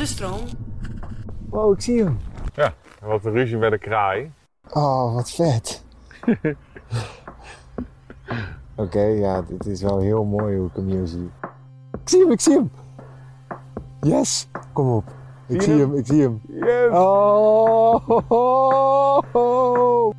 de stroom. Wow, ik zie hem. Ja, wat een ruzie bij de kraai. Oh, wat vet. Oké, ja, dit is wel heel mooi hoe ik hem hier zie. Ik zie hem, ik zie hem. Yes, kom op. Ik Zie zie je hem, ik zie hem. Yes! Oh,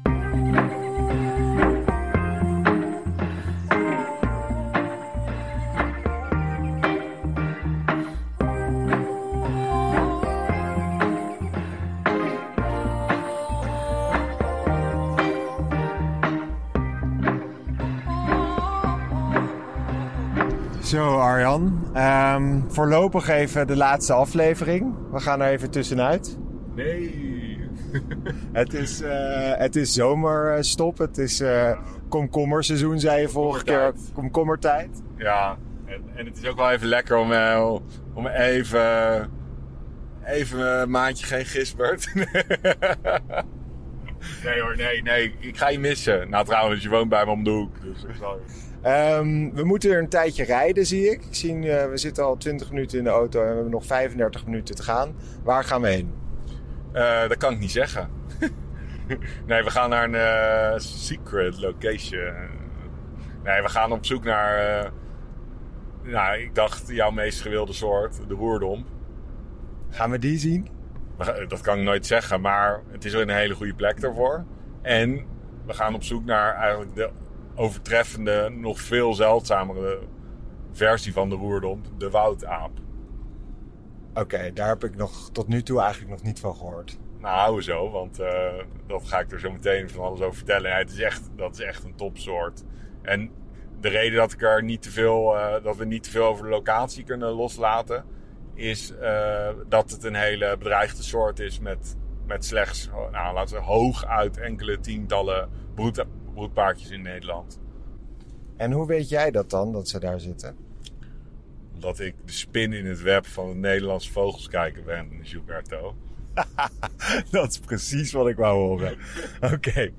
Zo Arjan, Ehm, voorlopig even de laatste aflevering. We gaan er even tussenuit. Nee! Het is, eh, het is zomerstop, het is eh komkommerseizoen, zei je vorige keer. Komkommertijd. Ja, en, en het is ook wel even lekker om, eh, om even, even een maandje geen gisbert. nee hoor, nee, nee. Ik ga je missen. Nou trouwens, je woont bij me om de hoek. Dus ik zal je... Ehm, we moeten er een tijdje rijden, zie ik. ik zie, eh, we zitten al 20 minuten in de auto en we hebben nog 35 minuten te gaan. Waar gaan we heen? Eh, dat kan ik niet zeggen. nee, we gaan naar een eh, secret location. Nee, we gaan op zoek naar... nou, ik dacht jouw meest gewilde soort, de roerdomp. Gaan we die zien? Dat kan ik nooit zeggen, maar het is een hele goede plek daarvoor. En we gaan op zoek naar eigenlijk de overtreffende, nog veel zeldzamere versie van de roerdomp, de woudaap. Oké, daar heb ik nog tot nu toe eigenlijk nog niet van gehoord. Nou, houden zo, want eh, dat ga ik er zo meteen van alles over vertellen. Het is echt, dat is echt een topsoort. En de reden dat, ik er niet te veel, eh, dat we niet te veel over de locatie kunnen loslaten, is eh, dat het een hele bedreigde soort is met, met slechts, nou, laten we hooguit enkele tientallen broed, broedpaardjes in Nederland. En hoe weet jij dat dan, dat ze daar zitten? Omdat ik de spin in het web van het Nederlandse vogelskijker ben, Gilberto. dat is precies wat ik wou horen. Oké.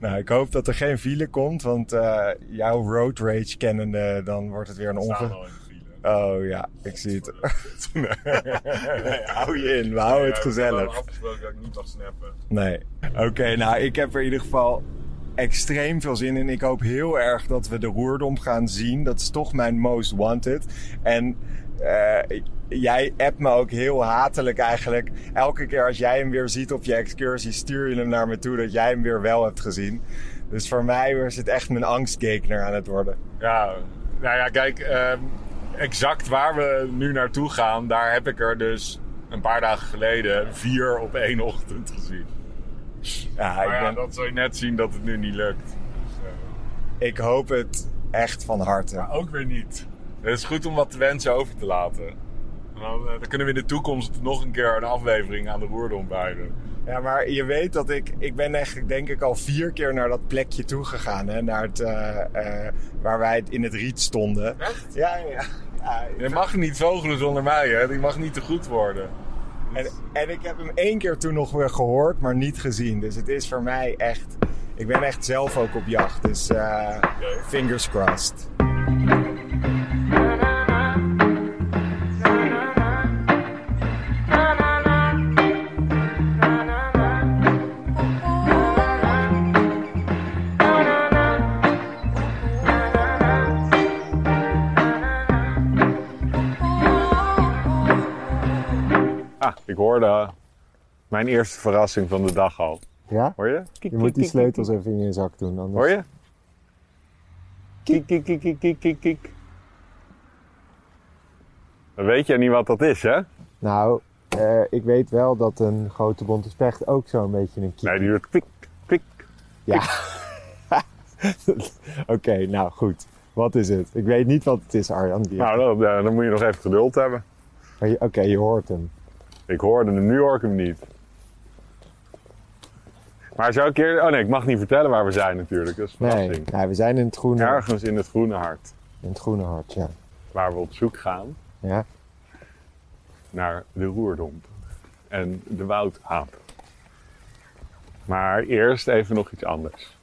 Nou, ik hoop dat er geen file komt, want eh, jouw road rage kennende, dan wordt het weer een ongeluk. Oh ja, ik zie het. nee, hou je in, we houden het gezellig. wel afgesproken dat ik niet mag snappen. Nee. Oké, nou, ik heb er in ieder geval extreem veel zin in. Ik hoop heel erg dat we de roerdom gaan zien. Dat is toch mijn most wanted. En eh, jij appt me ook heel hatelijk eigenlijk. Elke keer als jij hem weer ziet op je excursie, stuur je hem naar me toe dat jij hem weer wel hebt gezien. Dus voor mij is het echt mijn angstgekner aan het worden. Ja, nou ja, kijk, ehm, exact waar we nu naartoe gaan, daar heb ik er dus een paar dagen geleden vier op één ochtend gezien. Ja, Maar ik, ja, ben, dat zul je net zien dat het nu niet lukt. Dus, ik hoop het echt van harte. maar ook weer niet. Het is goed om wat te wensen over te laten. En dan, eh, dan kunnen we in de toekomst nog een keer een aflevering aan de roerdom wijden. Ja, maar je weet dat ik... Ik ben eigenlijk denk ik al vier keer naar dat plekje toe gegaan. Hè? Naar het, eh, eh, waar wij in het riet stonden. Echt? Ja, ja. ja. Je mag niet vogelen zonder mij, hè? Die mag niet te goed worden. En, en ik heb hem één keer toen nog weer gehoord, maar niet gezien. Dus het is voor mij echt... Ik ben echt zelf ook op jacht. Dus eh, fingers crossed. Ik hoorde mijn eerste verrassing van de dag al. Ja? Hoor je? Je moet die sleutels even in je zak doen. Anders... Hoor je? Kiek, kiek, kiek, kiek, kiek, kiek, kiek. Dan weet je niet wat dat is, hè? Nou, eh, ik weet wel dat een grote bonte specht ook zo'n beetje een kiek... Nee, die doet kwik, kwik. Ja. Oké, nou goed. Wat is het? Ik weet niet wat het is, Arjan. Nou, dan, dan moet je nog even geduld hebben. Oké, je hoort hem. Ik hoorde nu hoor ik hem niet. Maar zou ik hier... Oh nee, ik mag niet vertellen waar we zijn natuurlijk. Dat is een Nee, verrassing. nee, we zijn in het groene, Ergens in het groene hart. in het groene hart, ja. Waar we op zoek gaan ja. naar de roerdomp. En de woudaap. Maar eerst even nog iets anders.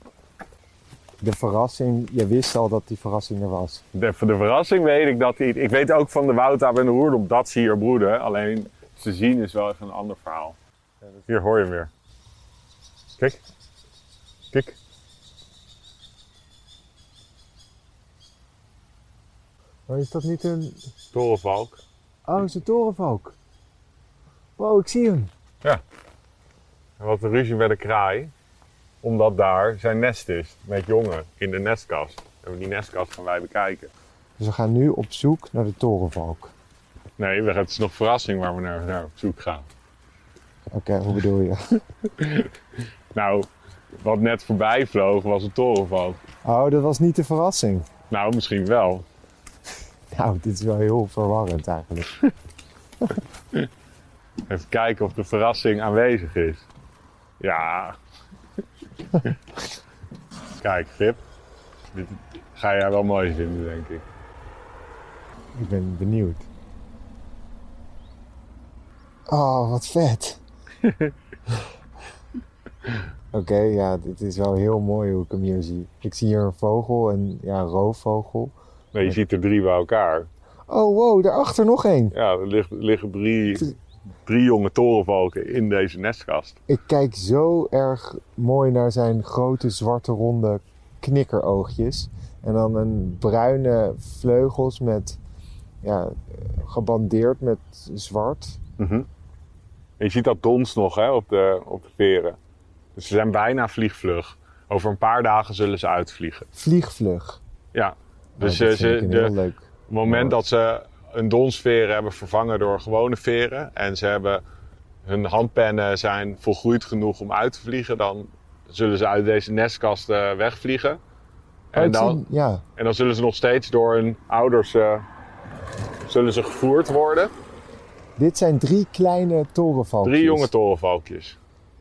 De verrassing, je wist al dat die verrassing er was. De, de verrassing weet ik dat die... Ik weet ook van de woudaap en de roerdomp dat ze hier broeden. Alleen ze zien is wel even een ander verhaal. Hier hoor je hem weer. Kijk. Kijk. Maar is dat niet een... Torenvalk. Oh, is een torenvalk. Wow, ik zie hem. En wat de ruzie bij de kraai. Omdat daar zijn nest is met jongen in de nestkast. En die nestkast gaan wij bekijken. Dus we gaan nu op zoek naar de torenvalk. Nee, we- het is nog verrassing waar we naar, naar op zoek gaan. Oké, hoe bedoel je? Nou, wat net voorbij vloog was een torenvalk. Oh, dat was niet de verrassing. Nou, misschien wel. Nou, dit is wel heel verwarrend eigenlijk. Even kijken of de verrassing aanwezig is. Ja. Kijk, Flip. Dit ga jij wel mooi vinden, denk ik. Ik ben benieuwd. Oh, wat vet. Oké, ja, dit is wel heel mooi hoe ik hem hier zie. Ik zie hier een vogel, een ja, een roofvogel. Nee, je ziet er drie bij elkaar. Oh, wow, daarachter nog één. Ja, er liggen drie, drie jonge torenvalken in deze nestkast. Ik kijk zo erg mooi naar zijn grote zwarte ronde knikkeroogjes. En dan een bruine vleugels met, ja, gebandeerd met zwart. Mhm. En je ziet dat dons nog hè, op, de, op de veren. Dus ze zijn bijna vliegvlug. Over een paar dagen zullen ze uitvliegen. Vliegvlug. Ja, dus Oh, eh, ze, de, heel leuk. Op het moment dat ze een donsveren hebben vervangen door gewone veren en ze hebben hun handpennen zijn volgroeid genoeg om uit te vliegen, dan zullen ze uit deze nestkast eh, wegvliegen. Oh, En dan, ja, en dan zullen ze nog steeds door hun ouders eh, zullen ze gevoerd worden. Dit zijn drie kleine torenvalkjes. Drie jonge torenvalkjes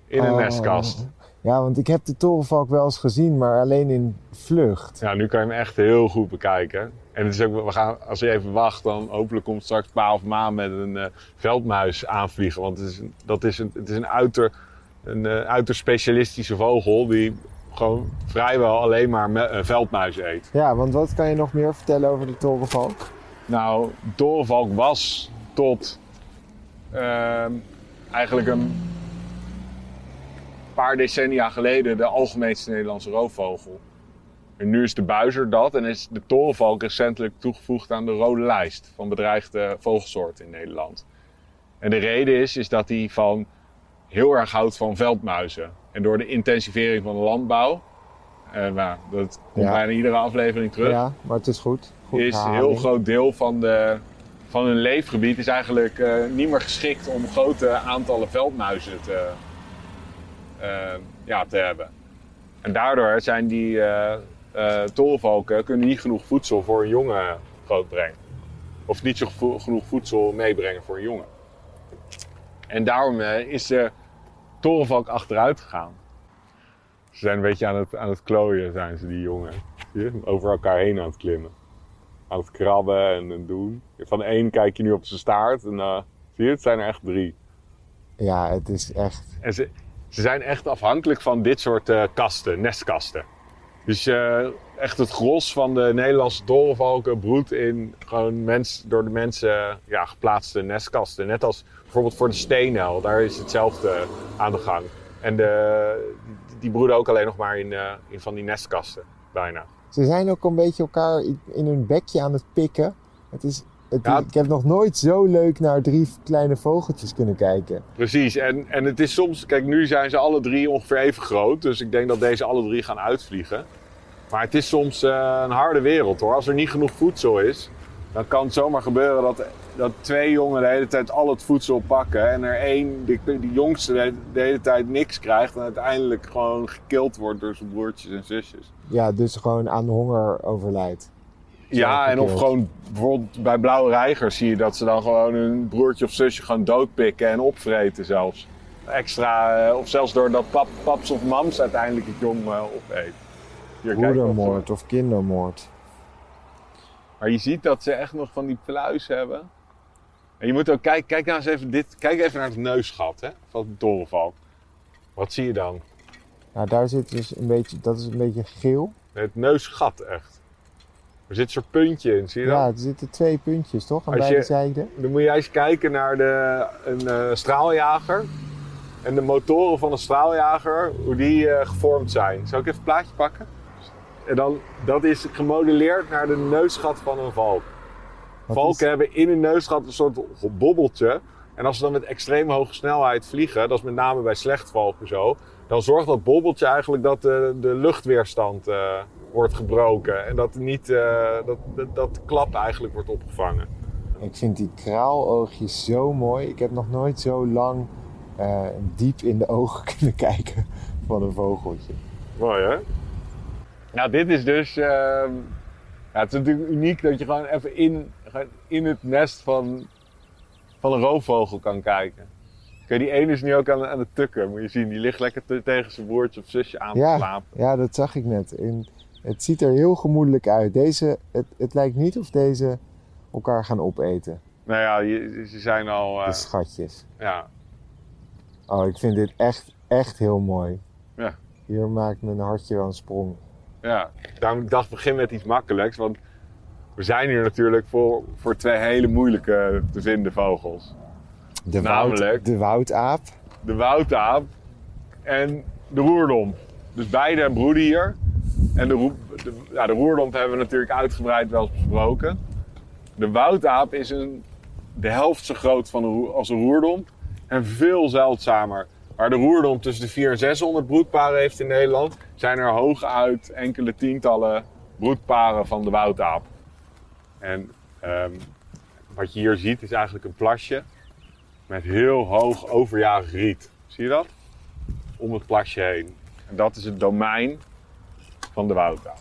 in een Oh. nestkast. Ja, want ik heb de torenvalk wel eens gezien, maar alleen in vlucht. Ja, nu kan je hem echt heel goed bekijken. En het is ook, we gaan, als je even wacht, dan hopelijk komt straks Pa of Ma met een eh, veldmuis aanvliegen. Want het is, een- dat is een, het is een uiter, een eh, uiter specialistische vogel die gewoon vrijwel alleen maar me, veldmuis eet. Ja, want wat kan je nog meer vertellen over de torenvalk? Nou, de torenvalk was tot ehm, eigenlijk een paar decennia geleden de algemeenste Nederlandse roofvogel. En nu is de buizer dat en is de torenvalk recentelijk toegevoegd aan de rode lijst van bedreigde vogelsoorten in Nederland. En de reden is, is dat hij van heel erg houdt van veldmuizen. En door de intensivering van de landbouw, en nou, dat komt Ja. bijna iedere aflevering terug, Ja, maar het is goed. goed is een heel groot deel van, de, van hun leefgebied is eigenlijk eh, niet meer geschikt om grote aantallen veldmuizen te, eh, ja, te hebben. En daardoor zijn die eh torenvalken kunnen niet genoeg voedsel voor een jongen grootbrengen. Of niet genoeg voedsel meebrengen voor een jongen. En daarom is de torenvalk achteruit gegaan. Ze zijn een beetje aan het, aan het klooien, zijn ze, die jongen. Over elkaar heen aan het klimmen aan het krabben en doen. Van één kijk je nu op zijn staart en eh, zie je, het zijn er echt drie. Ja, het is echt... En ze, ze zijn echt afhankelijk van dit soort eh, kasten, nestkasten. Dus eh, echt het gros van de Nederlandse dorenvalken broedt in gewoon mens, door de mensen ja, geplaatste nestkasten. Net als bijvoorbeeld voor de steenel, daar is hetzelfde aan de gang. En de, die, broeden ook alleen nog maar in, in van die nestkasten, bijna. Ze zijn ook een beetje elkaar in- hun bekje aan het pikken. Het is, het Ja. ik heb nog nooit zo leuk naar drie kleine vogeltjes kunnen kijken. Precies, en, en het is soms, kijk, nu zijn ze alle drie ongeveer even groot, dus ik denk dat deze alle drie gaan uitvliegen. Maar het is soms eh, een harde wereld hoor. Als er niet genoeg voedsel is, dan kan het zomaar gebeuren dat, dat twee jongen de hele tijd al het voedsel pakken en er één, die, die jongste, de, de hele tijd niks krijgt en uiteindelijk gewoon gekild wordt door zijn broertjes en zusjes. Ja, dus gewoon aan honger overlijdt. Ja, en of gewoon bijvoorbeeld bij blauwe reigers zie je dat ze dan gewoon hun broertje of zusje gewoon doodpikken en opvreten zelfs. Extra, eh, of zelfs doordat pap, paps of mams uiteindelijk het jong eh, opeet. Hier, kijk, Broedermoord of kindermoord. Maar je ziet dat ze echt nog van die pluis hebben. En je moet ook kijken, kijk nou eens even dit, kijk even naar het neusgat hè, van de torenvalk. Wat zie je dan? Nou, daar zit dus een beetje, dat is een beetje geel. Het neusgat echt. Er zit zo'n puntje in, zie je dat? Ja, er zitten twee puntjes toch aan Als beide je- zijden. Dan moet jij eens kijken naar de, een eh, straaljager. En de motoren van een straaljager, hoe die eh, gevormd zijn. Zal ik even een plaatje pakken? En dan, dat is gemodelleerd naar de neusgat van een valk. Wat Valken is- hebben in hun neusgat een soort bobbeltje. En als ze dan met extreem hoge snelheid vliegen, dat is met name bij slechtvalken zo, dan zorgt dat bobbeltje eigenlijk dat de, de luchtweerstand eh, wordt gebroken. En dat, niet, eh, dat, dat, klap eigenlijk wordt opgevangen. Ik vind die kraaloogjes zo mooi. Ik heb nog nooit zo lang eh, diep in de ogen kunnen kijken van een vogeltje. Mooi hè? Nou, dit is dus. ehm, ja, het is natuurlijk uniek dat je gewoon even in, in het nest van, van een roofvogel kan kijken. Kijk, die ene is nu ook aan, aan het tukken, moet je zien. Die ligt lekker te- tegen zijn broertje of zusje aan te slapen. ja, dat zag ik net. En het ziet er heel gemoedelijk uit. Deze, het, het lijkt niet of deze elkaar gaan opeten, Nou ja, ze zijn al. eh, de schatjes. ja. Oh, ik vind dit echt, echt heel mooi. Ja. Hier maakt mijn hartje wel een sprong. ja, daarom dacht ik begin met iets makkelijks. Want we zijn hier natuurlijk voor, voor twee hele moeilijke te vinden vogels. De, Namelijk? woud, de woudaap. de woutaap en de roerdomp. Dus beide broeden hier. En de, de, ja, de roerdomp hebben we natuurlijk uitgebreid wel eens besproken. De woutaap is een, de helft zo groot van roer- als een roerdomp. En veel zeldzamer. Waar de roerdomp tussen de 400 en 600 broedparen heeft in Nederland... zijn er hooguit enkele tientallen broedparen van de woutaap. En ehm, wat je hier ziet is eigenlijk een plasje met heel hoog overjarig riet. Zie je dat? Om het plasje heen. En dat is het domein van de woudtaal.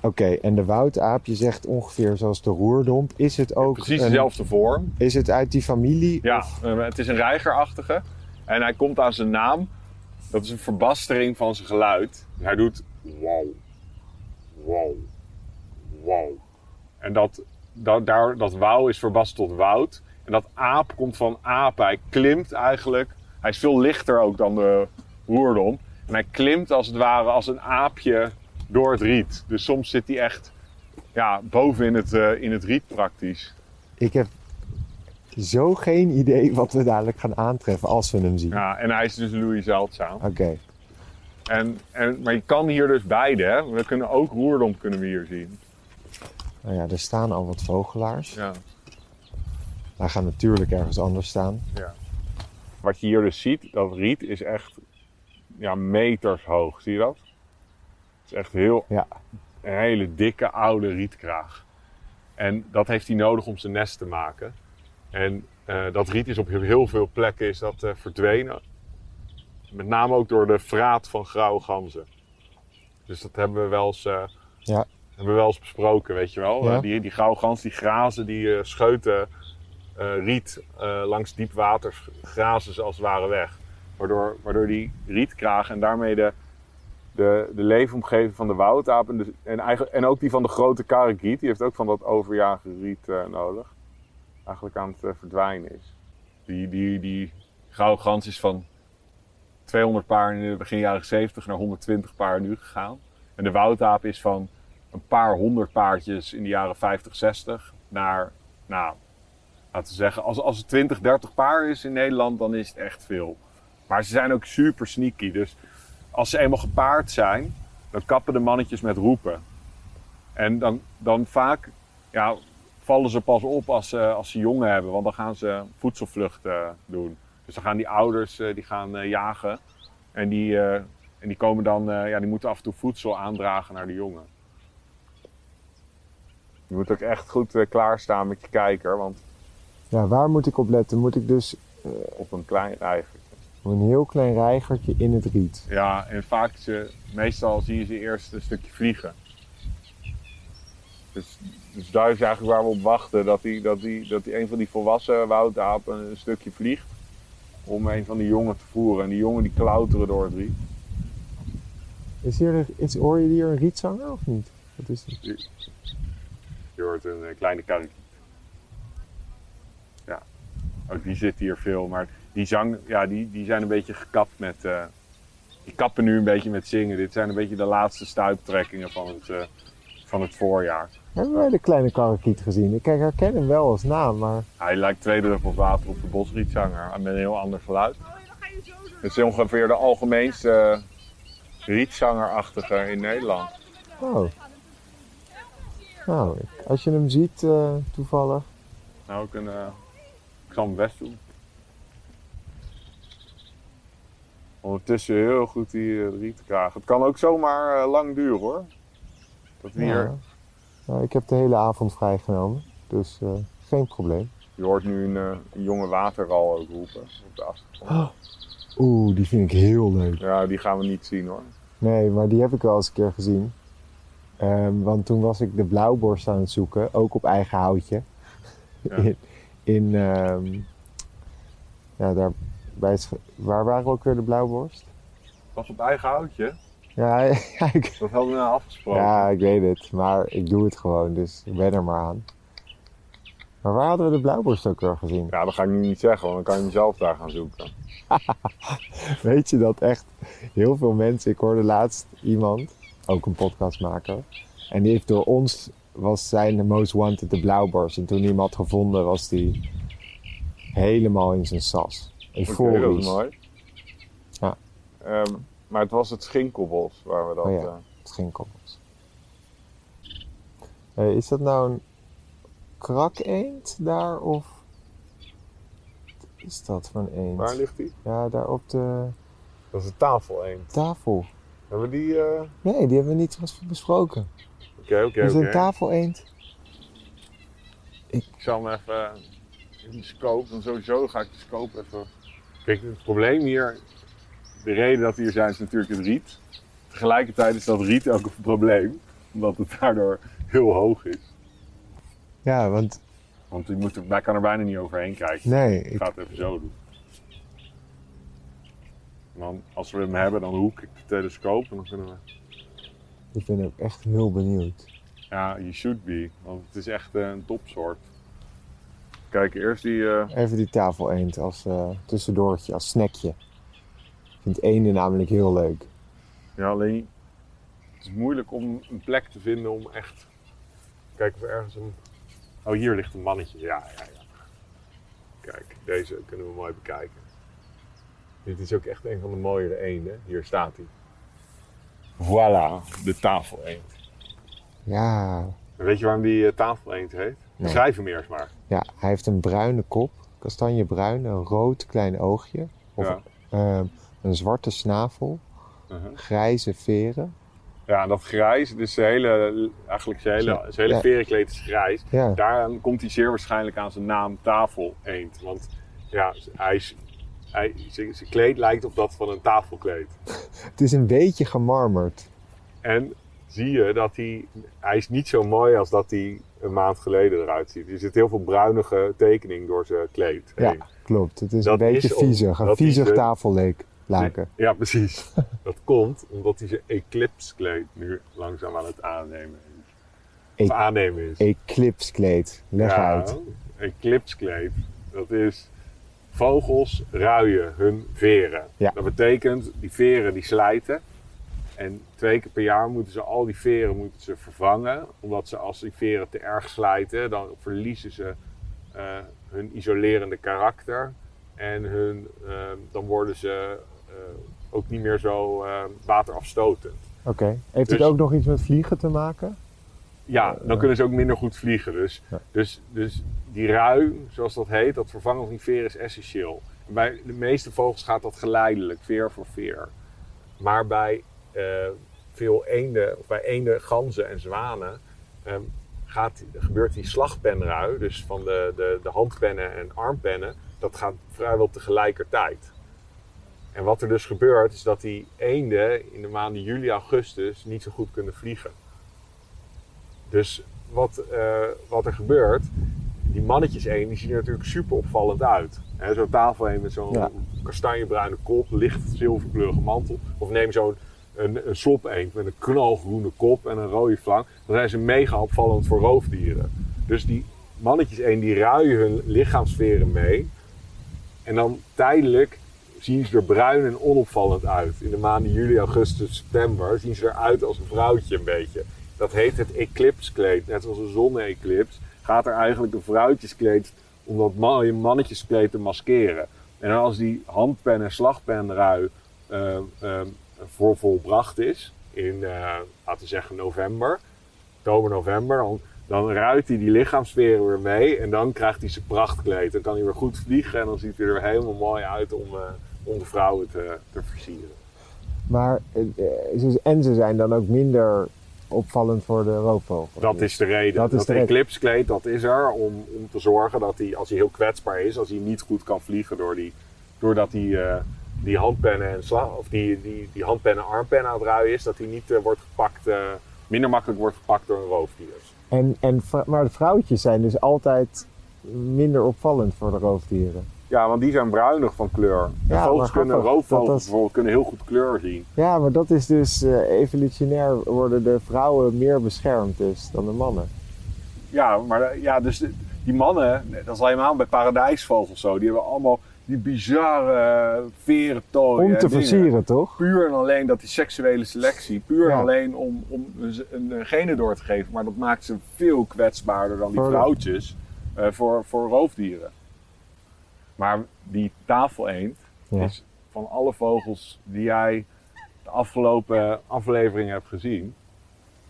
Oké, en de woudaap, je zegt ongeveer zoals de roerdomp. Is het ook Precies een- dezelfde vorm. Is het uit die familie? Ja, Of- eh, het is een reigerachtige. En hij komt aan zijn naam. Dat is een verbastering van zijn geluid. Hij doet wow, wow, wow. En dat, dat, daar, dat wauw is verbast tot woud. En dat aap komt van aap. Hij klimt eigenlijk. Hij is veel lichter ook dan de roerdom. En hij klimt als het ware als een aapje door het riet. Dus soms zit hij echt ja, boven in het, eh, in het riet praktisch. Ik heb zo geen idee wat we dadelijk gaan aantreffen als we hem zien. Ja, en hij is dus Louis zeldzaam. Oké, En, en, maar je kan hier dus beide. Hè? We kunnen ook roerdom kunnen we hier zien. Nou ja, er staan al wat vogelaars. Ja. Hij gaat natuurlijk ergens anders staan. Wat je hier dus ziet, dat riet is echt ja, meters hoog. Zie je dat? Het is echt heel, Ja. een hele dikke oude rietkraag. En dat heeft hij nodig om zijn nest te maken. En eh, dat riet is op heel veel plekken is dat, eh, verdwenen. Met name ook door de vraat van grauwe ganzen. Dus dat hebben we wel eens, eh, Ja. Hebben we wel eens besproken, weet je wel. Ja. Eh, die, die grauwe gans die grazen, die eh, scheuten eh, riet eh, langs diep water, grazen ze als het ware weg. Waardoor, waardoor die rietkraag en daarmee de, de, de leefomgeving van de woudaap en, de, en, eigenlijk, en ook die van de grote karakiet, die heeft ook van dat overjage riet eh, nodig, eigenlijk aan het verdwijnen is. Die, die, die gans is van 200 paar in de begin jaren 70 naar 120 paar nu gegaan. En de woudaap is van een paar honderd paardjes in de jaren 50, 60 naar, nou, laten we zeggen, als, als het 20, 30 paar is in Nederland, dan is het echt veel. Maar ze zijn ook super sneaky. Dus als ze eenmaal gepaard zijn, dan kappen de mannetjes met roepen. En dan, dan vaak ja, vallen ze pas op als ze, als ze jongen hebben, want dan gaan ze voedselvlucht eh, doen. Dus dan gaan die ouders eh, die gaan, eh, jagen en die, en die komen dan, ja, die moeten af en toe voedsel aandragen naar de jongen. Je moet ook echt goed eh, klaarstaan met je kijker, want Ja, waar moet ik op letten? Moet ik dus op een klein reiger. een heel klein reigertje in het riet? Ja, en vaak ze, meestal zie je ze eerst een stukje vliegen. Dus, dus daar is eigenlijk waar we op wachten, dat, die, dat, die, dat die een van die volwassen woudapen een stukje vliegt om een van die jongen te voeren. En die jongen die klauteren door het riet. Is hier, is, hoor je hier een rietzanger of niet? Wat is het? Je hoort een eh, kleine karakiet. Ja, ook die zit hier veel, maar die zang, ja, die, die zijn een beetje gekapt met, eh, die kappen nu een beetje met zingen. Dit zijn een beetje de laatste stuiptrekkingen van het, eh, van het voorjaar. Hebben wij de kleine karakiet gezien? Ik herken hem wel als naam, maar... Hij lijkt twee druppels water op de bosrietzanger. Met een heel ander geluid. Het is ongeveer de algemeenste rietzangerachtige in Nederland. Oh. Nou, als je hem ziet eh, toevallig. Nou, ik, een, eh, ik zal mijn best doen. Ondertussen heel goed die eh, riet te krijgen. Het kan ook zomaar lang duren hoor. Dat hier, Ja. Nou, ik heb de hele avond vrijgenomen, dus geen probleem. je hoort nu een, een jonge waterral ook roepen op de achtergrond. Oeh, die vind ik heel leuk. Ja, die gaan we niet zien hoor. Nee, maar die heb ik wel eens een keer gezien. Ehm, want toen was ik de blauwborst aan het zoeken, ook op eigen houtje. Ja. In, in ehm, ja, daar bij waar waren ook weer de blauwborst? Was op eigen houtje? Ja, ja, ik, Dat hadden we nou afgesproken. ja, ik weet het, maar ik doe het gewoon, dus ik ben er maar aan. Maar waar hadden we de blauwborst ook weer gezien? Ja, dat ga ik nu niet zeggen, want dan kan je zelf daar gaan zoeken. Weet je dat echt heel veel mensen, ik hoorde laatst iemand, ook een podcastmaker, en die heeft door ons, was zijn de most wanted de blauwborst. En toen hij hem had gevonden, was die helemaal in zijn sas. Oké, dat Euforisch. is mooi. Ja. Ehm, maar het was het Schinkelbos waar we dat... Oh ja. eh, Het koppels. Hey, is dat nou een krakeend daar of wat is dat voor een eend? waar ligt die? Ja, daar op de Dat is de tafel eend. tafel. Hebben we die... eh, Nee, die hebben we niet besproken. Oké, oké, Er is een tafeleend. Ik zal hem even in de scope, dan sowieso ga ik de scope even... Kijk, het probleem hier, de reden dat we hier zijn is natuurlijk het riet. Tegelijkertijd is dat riet ook een probleem, omdat het daardoor heel hoog is. Ja, want Want je moet er, kan er bijna niet overheen kijken. nee, ik, ga het even zo doen. Dan, als we hem hebben, dan hoek ik de telescoop en dan kunnen we... ik ben ook echt heel benieuwd. Ja, you should be, want het is echt eh, een topsoort. Kijk, eerst die... eh, Even die tafeleend als eh, tussendoortje, als snackje. Ik vind eenden namelijk heel leuk. Ja, alleen het is moeilijk om een plek te vinden om echt. Kijken of er ergens een. Oh, hier ligt een mannetje. Ja, ja, ja. Kijk, deze kunnen we mooi bekijken. Dit is ook echt een van de mooiere eenden. Hier staat hij. Voilà, de tafeleend. Ja, En weet je waarom die eh, tafeleend heet? Nee. Schrijf hem eerst maar. ja, hij heeft een bruine kop, kastanjebruin, een rood klein oogje. Of Ja. ehm, een zwarte snavel, Uh-huh. grijze veren. Ja, en dat grijs, dus zijn hele, eigenlijk zijn hele, Ja. zijn hele Ja. verenkleed is grijs. Ja, Daaraan komt hij zeer waarschijnlijk aan zijn naam tafeleend. Want ja, hij is, hij, zijn, zijn kleed lijkt op dat van een tafelkleed. het is een beetje gemarmerd. En zie je dat hij, hij is niet zo mooi als dat hij een maand geleden eruit ziet. Er zit heel veel bruinige tekening door zijn kleed Ja, klopt. Het is Dat een beetje is om- viezig. Een viezig tafelleek. Laken. Ja, precies. dat komt omdat hij zijn eclipse kleed nu langzaam aan het aannemen is. Of E- aannemen is. Eclipse kleed. Leg uit. Eclipskleed. Dat is vogels ruien hun veren. Ja. Dat betekent, die veren die slijten. En twee keer per jaar moeten ze al die veren moeten ze vervangen. Omdat ze als die veren te erg slijten, dan verliezen ze eh, hun isolerende karakter. En hun, eh, dan worden ze eh, ook niet meer zo waterafstotend. Oké. Heeft Dus- het ook nog iets met vliegen te maken? Ja, dan kunnen ze ook minder goed vliegen. Dus, Ja. dus, dus die rui, zoals dat heet, dat vervangen van die veer is essentieel. Bij de meeste vogels gaat dat geleidelijk, veer voor veer. Maar bij eh, veel eenden, of bij eenden, ganzen en zwanen, ehm, gaat, gebeurt die slagpenrui, dus van de, de, de handpennen en armpennen, dat gaat vrijwel tegelijkertijd. En wat er dus gebeurt, is dat die eenden in de maanden juli, augustus niet zo goed kunnen vliegen. Dus wat, eh, wat er gebeurt, die mannetjes één, die zien er natuurlijk super opvallend uit. Zo'n tafel heen met zo'n Ja. kastanjebruine kop, licht zilverkleurige mantel. Of neem zo'n een, een slop eend met een knalgroene kop en een rode flank. Dan zijn ze mega opvallend voor roofdieren. Dus die mannetjes één, die ruien hun lichaamsveren mee. En dan tijdelijk zien ze er bruin en onopvallend uit. In de maanden juli, augustus, september zien ze eruit als een vrouwtje een beetje. Dat heet het eclipskleed. Net zoals een zonne-eclips gaat er eigenlijk een vrouwtjeskleed om dat man, mannetjeskleed te maskeren. En als die handpen en slagpenrui uh, uh, voor volbracht is, in uh, laten we zeggen november, oktober, november, dan, dan hij die lichaamsferen weer mee en dan krijgt hij zijn prachtkleed. Dan kan hij weer goed vliegen en dan ziet hij er helemaal mooi uit om, om de vrouwen te, te versieren. Maar, en ze zijn dan ook minder opvallend voor de roofvogel. Dat is de reden. Dat, dat eclipskleed, dat is er om, om te zorgen dat hij, als hij heel kwetsbaar is, als hij niet goed kan vliegen door die, doordat hij uh, die handpennen en slag, of die, die, die handpennen armpennen aan het ruien is, dat hij niet uh, wordt gepakt, uh, minder makkelijk wordt gepakt door een roofdier. En, en, maar de vrouwtjes zijn dus altijd minder opvallend voor de roofdieren. Ja, want die zijn bruinig van kleur. Ja, vogels kunnen, roofvogels bijvoorbeeld kunnen heel goed kleur zien. Ja, maar dat is dus uh, evolutionair worden de vrouwen meer beschermd dus dan de mannen. Ja, maar ja, dus die mannen, dat is helemaal bij paradijsvogels zo, die hebben allemaal die bizarre veren tooien. Om te versieren, toch? Puur en alleen dat die seksuele selectie, puur en alleen om, om een, een genen door te geven, maar dat maakt ze veel kwetsbaarder dan die vrouwtjes uh, voor, voor roofdieren. Maar die tafeleend ja. is van alle vogels die jij de afgelopen afleveringen hebt gezien,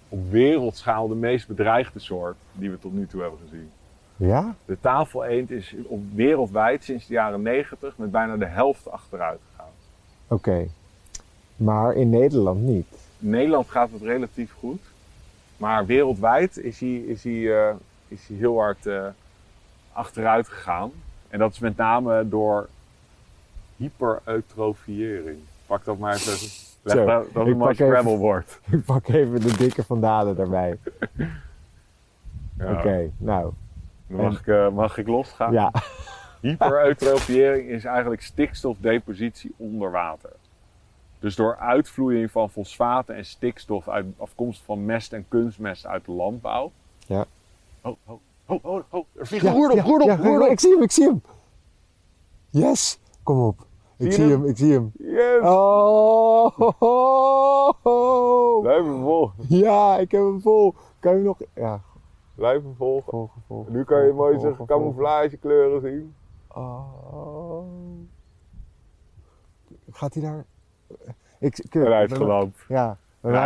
op wereldschaal de meest bedreigde soort die we tot nu toe hebben gezien. Ja? De tafeleend is op wereldwijd sinds de jaren 90 met bijna de helft achteruit gegaan. Oké, maar in Nederland niet. In Nederland gaat het relatief goed, maar wereldwijd is hij, is hij, uh, is hij heel hard uh, achteruit gegaan. En dat is met name door hypereutrofiëring. Pak dat maar even. Leg Zo, dat, dat is een mooi Scrabble-woord. Ik pak even de dikke van Dalen erbij. ja. Oké, nou. Mag, ik, uh, mag ik losgaan? Ja. Hypereutrofiëring is eigenlijk stikstofdepositie onder water. Dus door uitvloeiing van fosfaten en stikstof uit, afkomstig van mest en kunstmest uit de landbouw. Ja. Oh, oh, Oh, oh, oh, er vliegt een roerdom, ja, roerdom, ja, Ik zie hem, ik zie hem. Yes, kom op. ik zie hem? ik zie hem. Yes. Oh, Blijf hem volgen. Ja, ik heb hem vol. Kan je nog... Ja. Blijf hem volgen. volgen, volgen nu kan je mooi zeggen camouflagekleuren zien. Oh. Gaat hij daar... Ik, ik, is geland. Ja.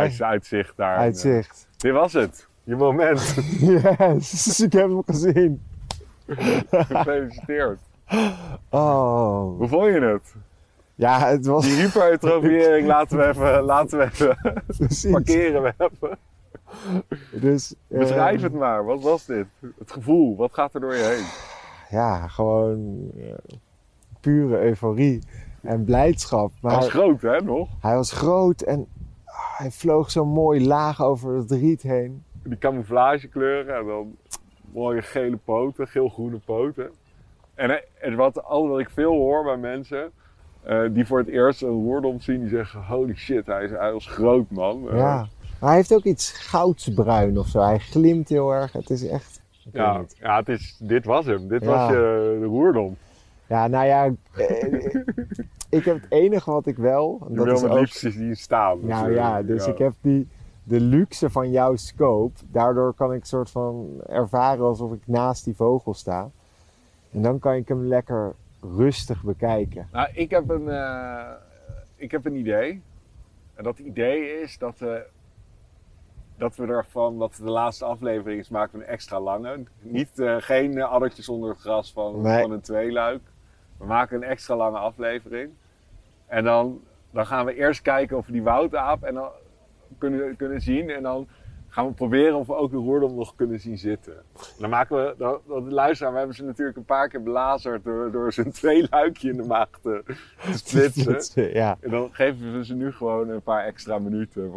Is uitzicht daar. Uitzicht. Dit was het. Je moment. yes, ik heb hem gezien. Gefeliciteerd. Oh. Hoe vond je het? Ja, het was... Die hypertrofiëring laten we even, laten we even parkeren we hebben. Dus, Beschrijf uh, het maar, wat was dit? Het gevoel, wat gaat er door je heen? Ja, gewoon uh, pure euforie en blijdschap. Maar hij was groot, hè, nog? Hij was groot en uh, hij vloog zo mooi laag over het riet heen die camouflagekleuren en dan mooie gele poten, geel-groene poten. En, en wat, wat ik veel hoor bij mensen uh, die voor het eerst een roerdom zien, die zeggen: Holy shit, hij is, hij is groot man. Uh, ja, maar hij heeft ook iets goudsbruin of zo. Hij glimt heel erg. Het is echt. Ja, ja het is, dit was hem. Dit ja. was je de roerdom. Ja, nou ja, eh, ik heb het enige wat ik wel. Dat wil is het ook... liefst zien staan. Nou ja, dus ja. ik heb die de luxe van jouw scope. Daardoor kan ik soort van ervaren alsof ik naast die vogel sta. En dan kan ik hem lekker rustig bekijken. Nou, ik heb een, uh, ik heb een idee. En dat idee is dat, uh, dat we ervan, dat de laatste aflevering is, maken we een extra lange. Niet, uh, geen addertjes onder het gras van, nee. van een tweeluik. We maken een extra lange aflevering. En dan, dan gaan we eerst kijken of we die woudaap... En dan, kunnen, kunnen zien. En dan gaan we proberen of we ook de roerdom nog kunnen zien zitten. Dan maken we, dan, dan luisteraar, we hebben ze natuurlijk een paar keer belazerd door, door zijn twee luikje in de maag te, te splitsen. ja. En dan geven we ze nu gewoon een paar extra minuten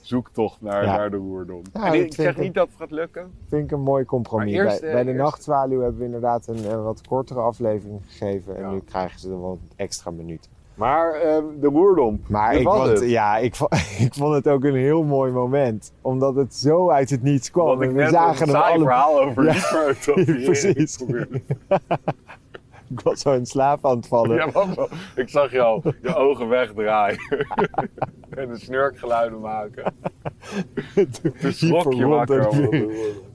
zoektocht naar, ja. naar de roerdom. en ik, zeg niet dat het gaat lukken. Vind ik een mooi compromis. Eerst, bij, bij, de Nachtzwaluw hebben we inderdaad een, een, wat kortere aflevering gegeven. En nu krijgen ze er wat extra minuten. Maar uh, de roerdomp. Maar ik vond, ja, ik, vond, ik vond het ook een heel mooi moment. Omdat het zo uit het niets kwam. Want ik we zagen een alle... verhaal over ja, Precies. ik was zo in slaap aan het vallen. Ja, ik zag je al je ogen wegdraaien. en de snurkgeluiden maken. Toen schrok je wakker.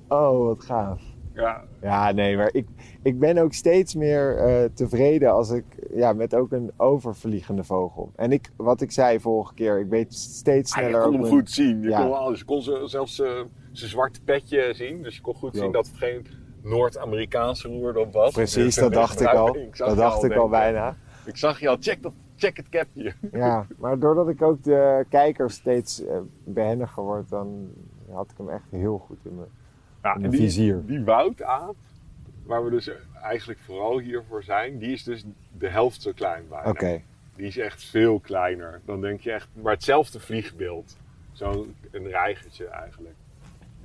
Oh, wat gaaf. Ja, Ja, nee, maar ik, ik ben ook steeds meer eh, tevreden als ik ja, met ook een overvliegende vogel. En ik, wat ik zei vorige keer, ik weet steeds Ah, je sneller. kon hem mijn- goed zien. Je Ja. kon, je kon ze- zelfs eh, zijn zwarte petje zien. Dus je kon goed zien dat het geen Noord-Amerikaanse roerdom was. Precies, Dus dat dacht ik al. ik Dat dacht ik al bijna. Ik zag je al, check, dat, check het capje. Ja, maar doordat ik ook de kijkers steeds eh, behendiger word, dan had ik hem echt heel goed in me. Ja, en die, vizier. Die woudaap, waar we dus eigenlijk vooral hiervoor zijn, die is dus de helft zo klein bijna. Oké, Die is echt veel kleiner. Dan denk je echt, maar hetzelfde vliegbeeld. Zo'n een reigertje eigenlijk.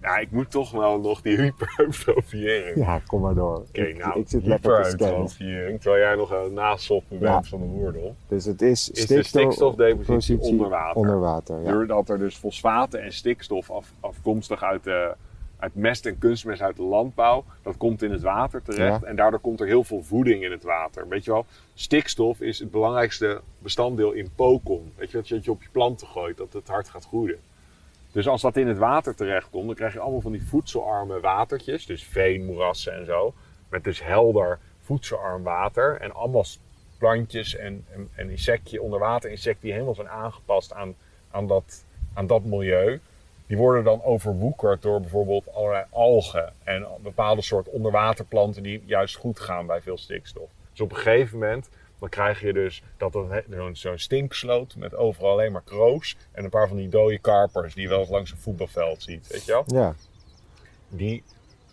Ja, ik moet toch wel nog die hypereutrofiëring. ja, kom maar door. Oké, nou, ik zit lekker te scannen. hypereutrofiëring, terwijl jij nog een nasoppen Ja. bent van de woerdel. Dus het is, Is de stikstofdepositie positie onder water. Onder water, ja. Doordat er dus fosfaten en stikstof af, afkomstig uit, de, uit mest en kunstmest uit de landbouw, dat komt in het water terecht. Ja. En daardoor komt er heel veel voeding in het water. Weet je wel, stikstof is het belangrijkste bestanddeel in pokon. Weet je, dat je dat je op je planten gooit, dat het hard gaat groeien. Dus als dat in het water terechtkomt, dan krijg je allemaal van die voedselarme watertjes. Dus veen, moerassen en zo. Met dus helder voedselarm water. En allemaal plantjes en, en, en insectje, onderwaterinsecten die helemaal zijn aangepast aan, aan, dat, aan dat milieu. Die worden dan overwoekerd door bijvoorbeeld allerlei algen en bepaalde soort onderwaterplanten die juist goed gaan bij veel stikstof. Dus op een gegeven moment dan krijg je dus dat zo'n stinksloot met overal alleen maar kroos en een paar van die dode karpers die je wel eens langs een voetbalveld ziet, weet je wel? Ja, Die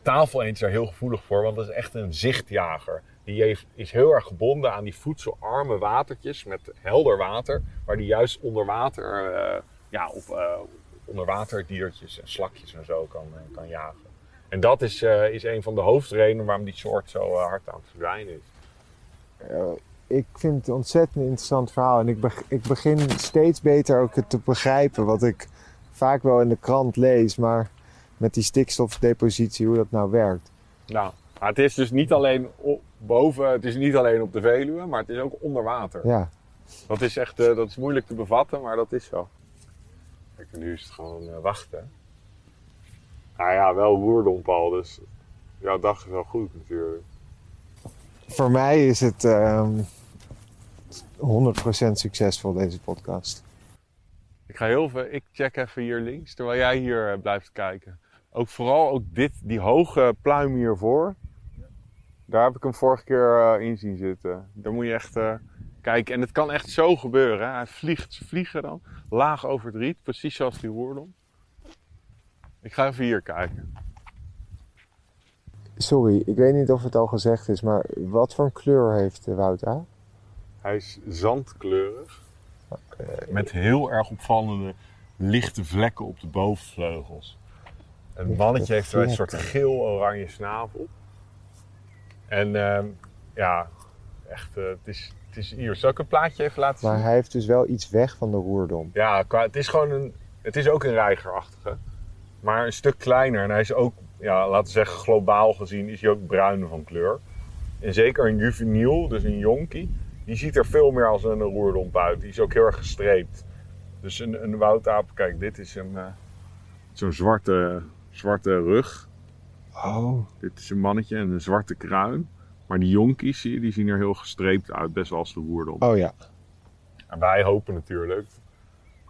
tafeleend is daar heel gevoelig voor, want dat is echt een zichtjager. Die heeft, is heel erg gebonden aan die voedselarme watertjes met helder water, waar die juist onder water, eh, ja, op eh onderwaterdiertjes en slakjes en zo kan, eh, kan jagen. En dat is, eh, is een van de hoofdredenen waarom die soort zo eh, hard aan het verdwijnen is. Ik vind het een ontzettend interessant verhaal. En ik, ik begin steeds beter ook het te begrijpen wat ik vaak wel in de krant lees. Maar met die stikstofdepositie, hoe dat nou werkt. Nou, maar het is dus niet alleen op, boven, het is niet alleen op de Veluwe, maar het is ook onder water. Ja, Dat is echt dat is moeilijk te bevatten, maar dat is zo. Kijk, en nu is het gewoon eh, wachten. Nou ja, wel woerdompal, dus jouw dag is wel goed natuurlijk. voor mij is het ehm 100% succesvol, deze podcast. Ik ga heel veel, ik check even hier links, terwijl jij hier eh, blijft kijken. Ook vooral ook dit, die hoge pluim hiervoor. Daar heb ik hem vorige keer eh, in zien zitten. Daar moet je echt eh, kijken. En het kan echt zo gebeuren. Hij vliegt, ze vliegen dan laag over het riet, precies zoals die hoordom. Ik ga even hier kijken. Sorry, ik weet niet of het al gezegd is, maar wat voor een kleur heeft de Wout A? Hij is zandkleurig. Met heel erg opvallende lichte vlekken op de bovenvleugels. Een mannetje heeft een soort geel-oranje snavel. En ehm, ja, echt, eh, het, is, het is hier. Zal ik een plaatje even laten Maar zien? hij heeft dus wel iets weg van de roerdom. Ja, qua, het is gewoon een. Het is ook een reigerachtige. Maar een stuk kleiner. En hij is ook, ja, laten we zeggen, globaal gezien, is hij ook bruin van kleur. En zeker een juveniel, dus een jonkie, die ziet er veel meer als een roerdomp uit. Die is ook heel erg gestreept. Dus een, een woutaap, kijk, dit is een. eh, zo'n zwarte, zwarte rug. Oh. Dit is een mannetje en een zwarte kruin. Maar die jonkies, zie je, die zien er heel gestreept uit, best wel als de roerdom. Oh ja, En wij hopen natuurlijk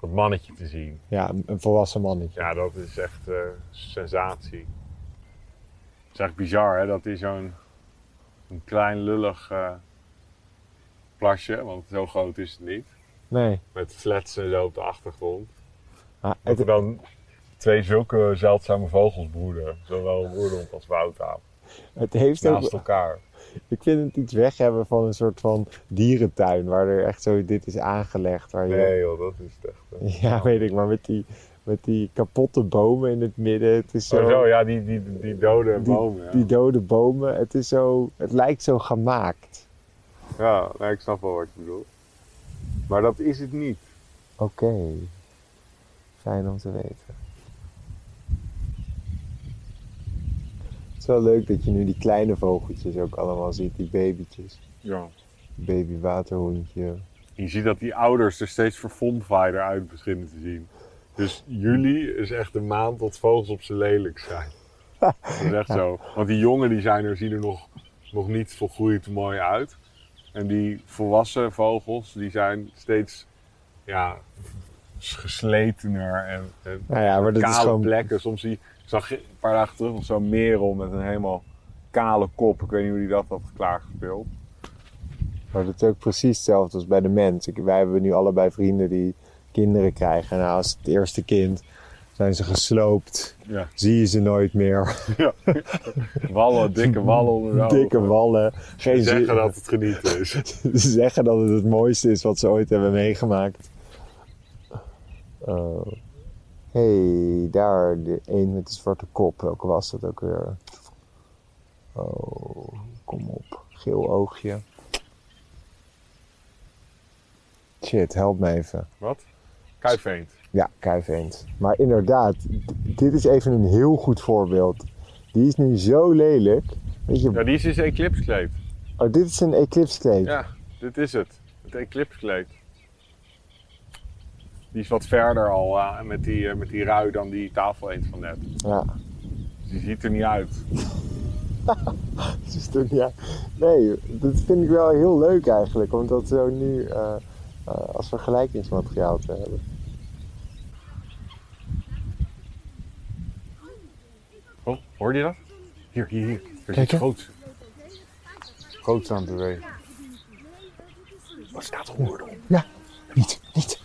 dat mannetje te zien. ja een een volwassen mannetje. Ja, dat is echt eh, sensatie. Het is echt bizar hè, dat hij zo'n een klein lullig eh, plasje, want zo groot is het niet, Nee. met flats en zo op de achtergrond. Dat er dan twee zulke zeldzame vogels broeden, zowel roerdom als woutaap, het heeft ook, naast elkaar. ik vind het iets weg hebben van een soort van dierentuin, waar er echt zo dit is aangelegd. Waar je, Nee joh, dat is het echt. Ja, weet ik, maar met die, met die kapotte bomen in het midden. Het is zo, Zo, zo ja, die, die, die dode die, bomen. Ja, die dode bomen. Het is zo, het lijkt zo gemaakt. ja nee, ik snap wel wat je bedoelt. Maar dat is het niet. Oké. Fijn om te weten. Is wel leuk dat je nu die kleine vogeltjes ook allemaal ziet, die babytjes. Ja. Baby waterhoentje. Je ziet dat die ouders er steeds verfomfaaierder uit beginnen te zien. Dus juli is echt de maand dat vogels op z'n lelijk zijn. Dat is echt zo. Want die jongen die zijn er, zien er nog, nog niet volgroeid mooi uit. En die volwassen vogels, die zijn steeds ja, gesletener en, en Nou ja, maar dat kale is gewoon... plekken. Soms zie ik zag een paar dagen terug nog zo'n merel met een helemaal kale kop. Ik weet niet hoe die dat had klaargespeeld. Maar dat is ook precies hetzelfde als bij de mens. Ik, wij hebben nu allebei vrienden die kinderen krijgen. Nou, als het eerste kind zijn ze gesloopt. Ja. Zie je ze nooit meer. Wallen, dikke wallen onder de Dikke wallen. Geen Zeggen zin- dat het genieten is. Ze zeggen dat het het mooiste is wat ze ooit hebben meegemaakt. Oh. Hey, daar, de een met de zwarte kop. Welke was dat ook weer? Oh, kom op. Geel oogje. Shit, help me even. Wat? Kuifeend. Ja, kuifeend. Maar inderdaad, dit is even een heel goed voorbeeld. Die is nu zo lelijk. Weet je, Ja, die is dus eclipskleed. oh, dit is een eclipse kleed. Ja, dit is het. Het eclipskleed. Die is wat verder al eh, met, die, eh, met die rui dan die tafel eens van net. ja. Die ziet er niet uit. Dus toen, ja, nee, dat vind ik wel heel leuk eigenlijk, om dat zo nu eh, eh, als vergelijkingsmateriaal te hebben. Oh, hoorde je dat? Hier, hier, hier. Er Kijk, zit hè? groots. Groots aan het bewegen. Wat staat er op? Ja, niet, niet.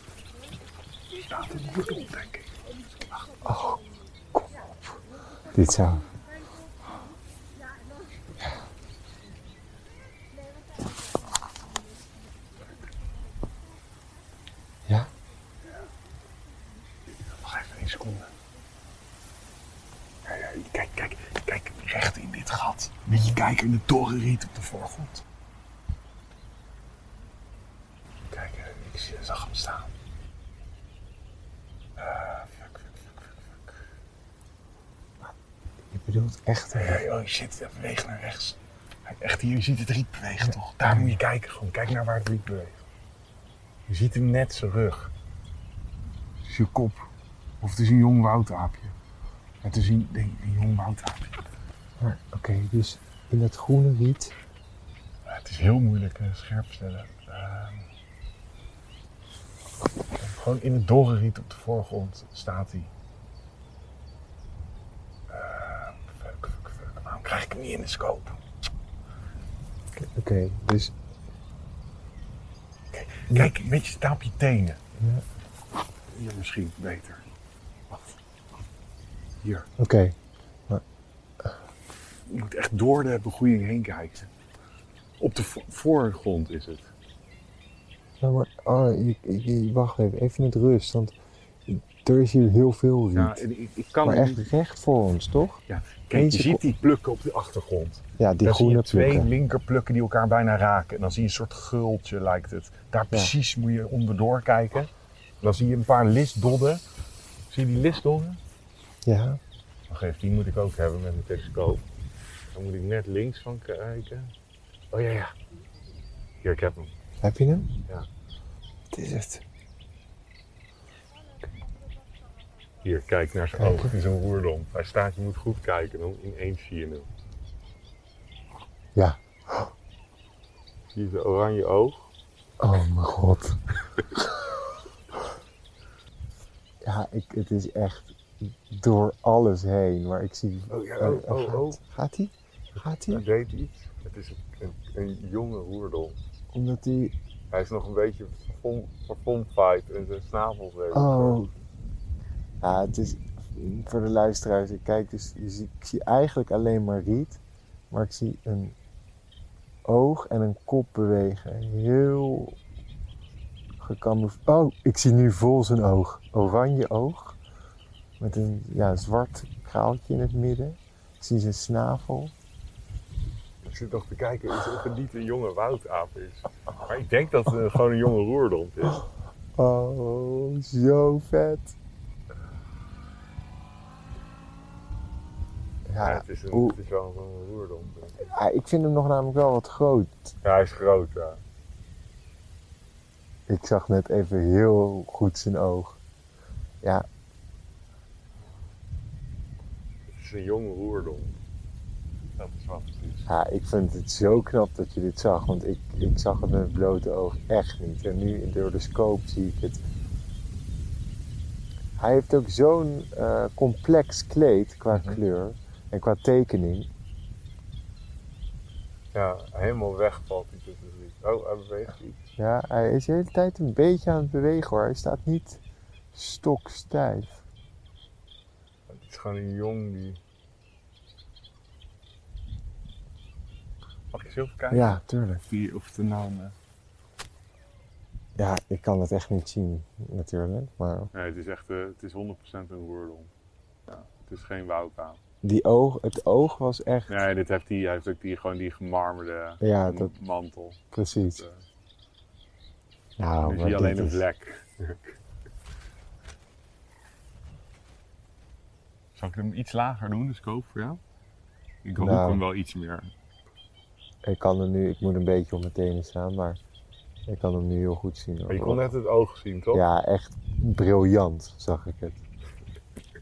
Hoorde op, denk ik. Dit zou. Ja, Nog even één seconde. Kijk, kijk, kijk, recht in dit gat. Een beetje kijken in de torenriet op de voorgrond. Kijk, eh, ik zag hem staan. Bedoelt echt. Ja, oh shit, hij beweegt naar rechts. Echt hier, je ziet het riet bewegen toch? Daar moet je kijken, gewoon kijk naar waar het riet beweegt. Je ziet hem net zijn rug. Het is je kop. Of het is een jong woutaapje. Het is een, nee, een jong woutaapje. Maar, Oké, dus in dat groene riet. Ja, Het is heel moeilijk eh, scherp stellen. Ehm, gewoon in het dorre riet op de voorgrond staat hij. Ehm, fuck, fuck, fuck. Waarom krijg ik hem niet in de scope? Oké, dus. Kijk, een beetje sta op je tenen. Ja. Hier misschien beter. Wacht. Hier. Oké, Je moet echt door de begroeiing heen kijken. Op de vo- voorgrond is het. nou, maar. Oh, ik- wacht even, even met rust, want er is hier heel veel riet. Ja, en ik, ik kan maar het echt niet- recht voor ons, toch? Ja, Eén kijk, je seconde. ziet die plukken op de achtergrond. Ja, die Daar zie groene je twee plukken. linkerplukken die elkaar bijna raken. En dan zie je een soort gultje, lijkt het. Daar precies moet je onderdoor kijken. Dan zie je een paar listdodden. Zie je die listdodden? Ja, Wacht even, die moet ik ook hebben met mijn telescoop. Dan moet ik net links van kijken. Oh ja, ja. Hier, ik heb hem. heb je hem? Ja. Wat is het? Hier, kijk naar zijn oog. Het is een roerdom. Hij staat, je moet goed kijken. Dan ineens zie je hem. Ja. Zie je zijn oranje oog? Oh mijn god. ja, ik, het is echt door alles heen. Maar ik zie... Oh ja, eh, oh, oh, gaat- oh. Gaat hij? Gaat Hij hij? deed iets. Het is een, een, een jonge roerdom. Omdat hij... Hij is nog een beetje verfomfaaid en zijn snavels even. Oh. Ja, het is... Voor de luisteraars, ik kijk dus... Je zie, ik zie eigenlijk alleen maar riet. Maar ik zie een oog en een kop bewegen. Heel... Gecamoufleerd. Oh, ik zie nu vol zijn oog. Oranje oog. Met een ja, zwart kraaltje in het midden. Ik zie zijn snavel. Ik zit nog te kijken of het niet een jonge woutaap is. Maar ik denk dat het gewoon een jonge roerdom is. Oh, zo vet. Ja, Ja, het, is een, hoe- het is wel een roerdom. denk ik. Vind hem nog namelijk wel wat groot. Ja, hij is groot, ja. Ik zag net even heel goed zijn oog. Ja, Het is een jonge roerdom. Dat is wat het is. ja, ik vind het zo knap dat je dit zag. Want ik, ik zag het met het blote oog echt niet. En nu door de scope zie ik het. Hij heeft ook zo'n eh, complex kleed qua Mhm. kleur en qua tekening. Ja, helemaal weg valt hij tussen de. Oh, hij beweegt iets. Ja, hij is de hele tijd een beetje aan het bewegen hoor. Hij staat niet stokstijf. Het is gewoon een jong die... Mag ik eens even kijken? Ja, tuurlijk. Of, die, of de naam... eh, Ja, ik kan het echt niet zien natuurlijk. Maar Nee, het is echt eh, het is 100% een roerdom. Ja, het is geen wouwpaal. Die oog, het oog was echt... Nee, dit heeft die, hij heeft ook die, gewoon die gemarmerde Ja, dat- mantel. Precies. Eh, Nou, nu maar zie je alleen dit een vlek. Zal ik hem iets lager doen, de scope voor jou? Ik hoek Nou. hem wel iets meer. Ik kan er nu, ik moet een beetje op mijn tenen staan, maar ik kan hem nu heel goed zien. hoor. Je kon net het oog zien, toch? Ja, echt briljant zag ik het.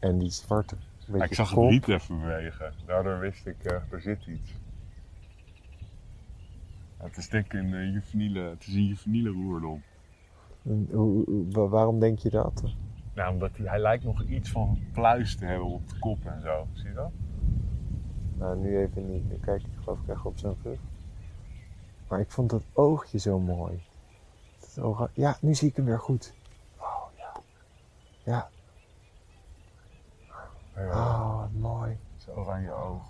En die zwarte, beetje ik zag kop. het riet even bewegen. Daardoor wist ik, eh, er zit iets. Het is denk ik een eh, juveniele, het is een juveniele roerdom. Waarom denk je dat? Nou, omdat hij, hij lijkt nog iets van pluis te hebben op de kop en zo. Zie je dat? Nou, nu even niet. Nu kijk ik geloof ik echt op zijn rug. Maar ik vond dat oogje zo mooi. Dat oog- ja, nu zie ik hem weer goed. Oh. Ja, Ja, oh wat mooi. Zo oranje oog.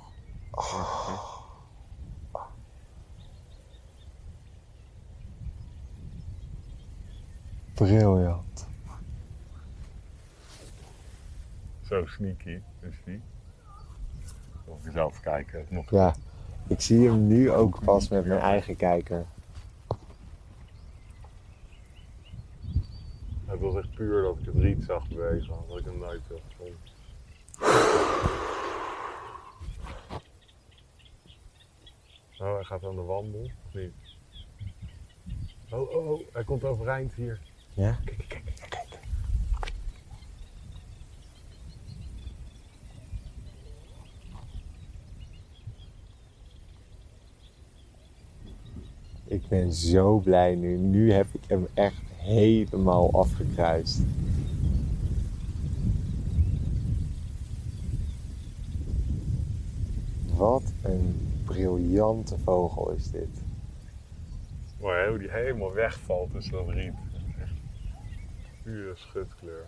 Briljant. Zo sneaky is die. Of je zelf kijken. Nog Ja, ik zie hem nu ook pas met mijn eigen kijker. Het was echt puur dat ik het riet zag bewegen, dat ik hem nooit had Oh, hij gaat aan de wandel, of niet? Oh, oh, oh, hij komt overeind hier. Ja? Kijk, kijk, kijk, kijk. Ik ben zo blij nu. Nu heb ik hem echt helemaal afgekruist. Wat een briljante vogel is dit. Mooi hoe die helemaal wegvalt tussen dat riet. Echt pure schutkleur.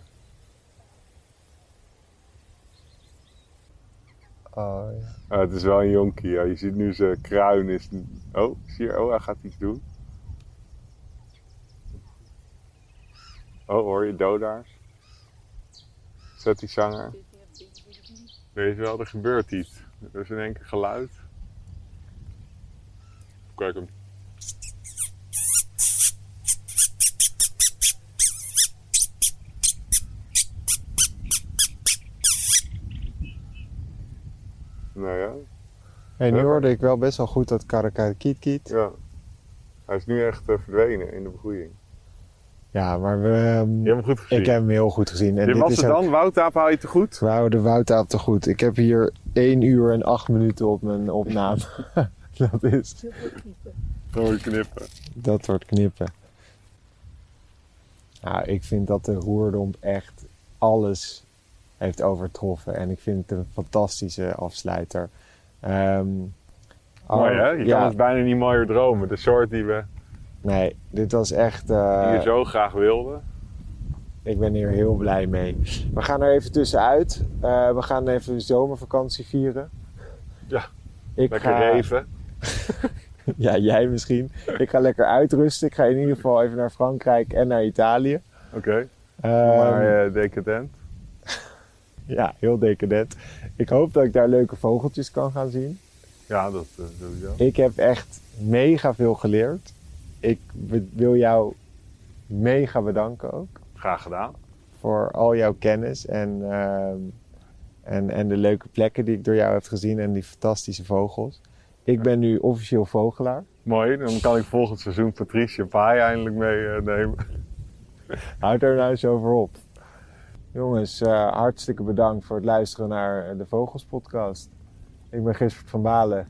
Oh, ja. Ah, het is wel een jonkie, ja. Je ziet nu zijn kruin is... Oh, zie je? Oh, hij gaat iets doen. Oh, hoor je dodaars? Zet die zanger. Weet je wel, er gebeurt iets. Er is in één keer geluid. Kijk hem. Nou ja, Hey, nu Ja. hoorde ik wel best wel goed dat karakakiet kiet. ja. Hij is nu echt eh, verdwenen in de begroeiing. Ja, maar we, ehm, Je hebt hem goed gezien. ik heb hem heel goed gezien. En Dit was is het ook- dan? Wouttaap hou je te goed? We houden de Wouter te goed. Ik heb hier 1 uur en 8 minuten op mijn opname. dat is, Gewoon knippen. dat wordt knippen. Nou, ik vind dat de roerdomp echt alles heeft overtroffen. En ik vind het een fantastische afsluiter. Ehm, Mooi hè? oh, Je ja, kan het bijna niet mooier dromen. De soort die we Nee, dit was echt... eh, die je zo graag wilden. Ik ben hier heel blij mee. We gaan er even tussenuit. Eh, we gaan even de zomervakantie vieren. Ja, Ik Lekker ga, reven. Ja, jij misschien. Ik ga lekker uitrusten. Ik ga in ieder geval even naar Frankrijk en naar Italië. Oké. Ehm, maar eh, decadent. Ja, heel decadent. Ik hoop dat ik daar leuke vogeltjes kan gaan zien. Ja, dat eh, sowieso. Ik heb echt mega veel geleerd. Ik wil jou mega bedanken ook Graag gedaan. voor al jouw kennis. En ehm, En, en de leuke plekken die ik door jou heb gezien en die fantastische vogels. Ik ben nu officieel vogelaar. Mooi, dan kan ik volgend seizoen Patricia Paai eindelijk meenemen. Houd er nou eens over op. Jongens, uh, hartstikke bedankt voor het luisteren naar de Vogels podcast. Ik ben Gisbert van Balen.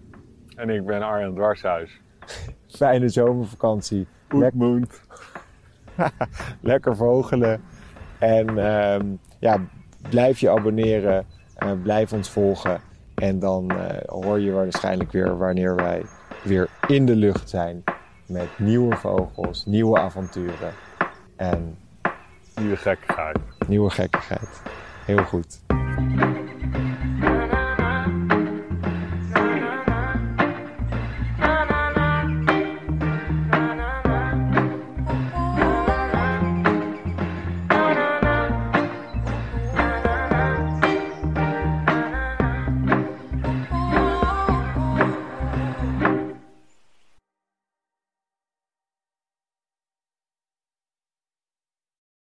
En ik ben Arjan Dwarshuis. Fijne zomervakantie. Goedmoed. Lekker vogelen. En uh, ja, blijf je abonneren. Uh, blijf ons volgen. En dan uh, hoor je waarschijnlijk weer wanneer wij weer in de lucht zijn. Met nieuwe vogels, nieuwe avonturen. En nieuwe gekkigheid. Nieuwe gekkigheid. Heel goed.